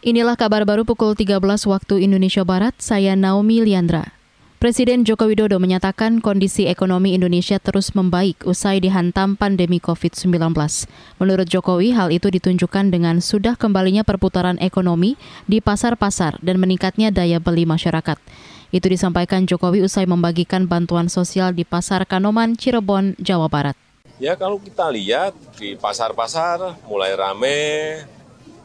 Inilah kabar baru pukul 13 waktu Indonesia Barat, saya Naomi Liandra. Presiden Joko Widodo menyatakan kondisi ekonomi Indonesia terus membaik usai dihantam pandemi COVID-19. Menurut Jokowi, hal itu ditunjukkan dengan sudah kembalinya perputaran ekonomi di pasar-pasar dan meningkatnya daya beli masyarakat. Itu disampaikan Jokowi usai membagikan bantuan sosial di Pasar Kanoman, Cirebon, Jawa Barat. Ya kalau kita lihat di pasar-pasar mulai rame,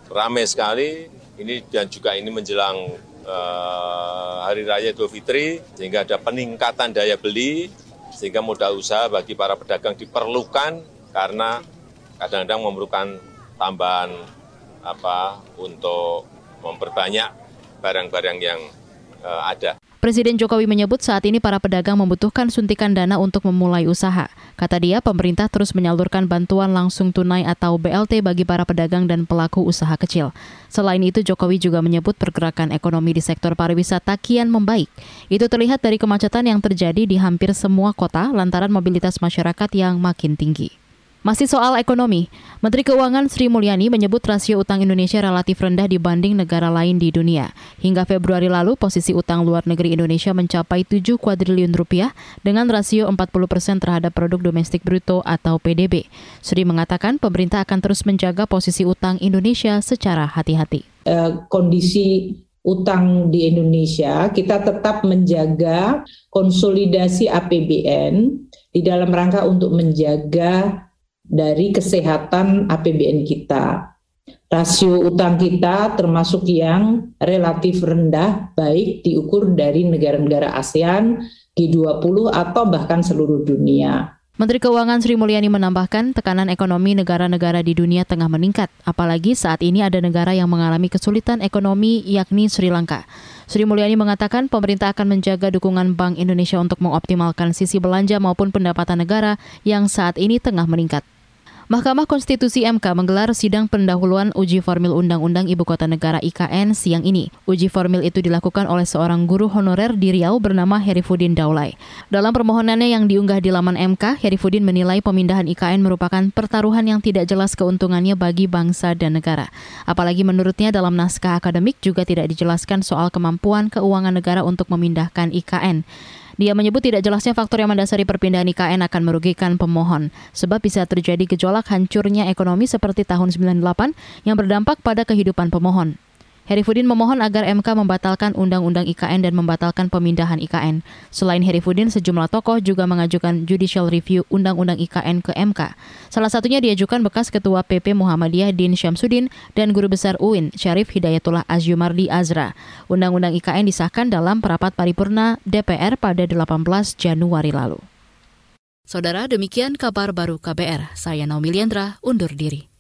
rame sekali, ini dan juga ini menjelang Eh, hari Raya Idul Fitri, sehingga ada peningkatan daya beli, sehingga modal usaha bagi para pedagang diperlukan karena kadang-kadang memerlukan tambahan apa untuk memperbanyak barang-barang yang uh, ada. Presiden Jokowi menyebut saat ini para pedagang membutuhkan suntikan dana untuk memulai usaha. Kata dia, pemerintah terus menyalurkan bantuan langsung tunai atau BLT bagi para pedagang dan pelaku usaha kecil. Selain itu, Jokowi juga menyebut pergerakan ekonomi di sektor pariwisata kian membaik. Itu terlihat dari kemacetan yang terjadi di hampir semua kota lantaran mobilitas masyarakat yang makin tinggi. Masih soal ekonomi, Menteri Keuangan Sri Mulyani menyebut rasio utang Indonesia relatif rendah dibanding negara lain di dunia. Hingga Februari lalu, posisi utang luar negeri Indonesia mencapai 7 kuadriliun rupiah dengan rasio 40 persen terhadap produk domestik bruto atau PDB. Sri mengatakan pemerintah akan terus menjaga posisi utang Indonesia secara hati-hati. Uh, kondisi utang di Indonesia, kita tetap menjaga konsolidasi APBN di dalam rangka untuk menjaga dari kesehatan APBN kita. Rasio utang kita termasuk yang relatif rendah, baik diukur dari negara-negara ASEAN, G20, atau bahkan seluruh dunia. Menteri Keuangan Sri Mulyani menambahkan tekanan ekonomi negara-negara di dunia tengah meningkat, apalagi saat ini ada negara yang mengalami kesulitan ekonomi yakni Sri Lanka. Sri Mulyani mengatakan pemerintah akan menjaga dukungan Bank Indonesia untuk mengoptimalkan sisi belanja maupun pendapatan negara yang saat ini tengah meningkat. Mahkamah Konstitusi MK menggelar sidang pendahuluan uji formil Undang-Undang Ibu Kota Negara IKN siang ini. Uji formil itu dilakukan oleh seorang guru honorer di Riau bernama Herifudin Daulay. Dalam permohonannya yang diunggah di laman MK, Herifudin menilai pemindahan IKN merupakan pertaruhan yang tidak jelas keuntungannya bagi bangsa dan negara. Apalagi menurutnya dalam naskah akademik juga tidak dijelaskan soal kemampuan keuangan negara untuk memindahkan IKN. Dia menyebut tidak jelasnya faktor yang mendasari perpindahan IKN akan merugikan pemohon, sebab bisa terjadi gejolak hancurnya ekonomi seperti tahun 98 yang berdampak pada kehidupan pemohon. Herifudin memohon agar MK membatalkan Undang-Undang IKN dan membatalkan pemindahan IKN. Selain Herifudin, sejumlah tokoh juga mengajukan judicial review Undang-Undang IKN ke MK. Salah satunya diajukan bekas Ketua PP Muhammadiyah Din Syamsuddin dan Guru Besar UIN Syarif Hidayatullah Azyumardi Azra. Undang-Undang IKN disahkan dalam perapat paripurna DPR pada 18 Januari lalu. Saudara, demikian kabar baru KBR. Saya Naomi Liandra, undur diri.